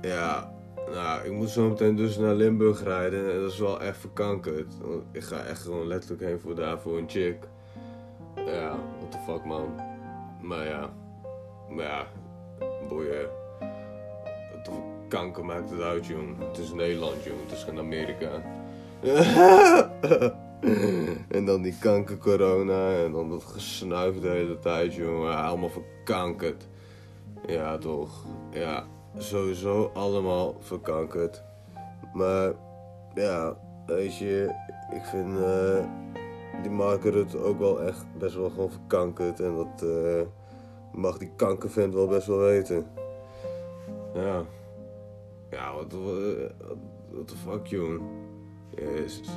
Ja, nou, ik moet zo meteen dus naar Limburg rijden en dat is wel echt verkankerd. Ik ga echt gewoon letterlijk heen voor daar voor een chick. Ja, what the fuck man. Maar ja, maar ja, boeien. Wat kanker maakt het uit, jong. Het is Nederland, jong. Het is geen Amerika. en dan die kankercorona en dan dat gesnuif de hele tijd, jongen. Allemaal verkankerd. Ja, toch. Ja, sowieso allemaal verkankerd. Maar, ja, weet je, ik vind eh, die Margaret ook wel echt best wel gewoon verkankerd. En dat eh, mag die kankervent wel best wel weten. Ja. Ja, wat, wat de fuck, jongen. Jezus.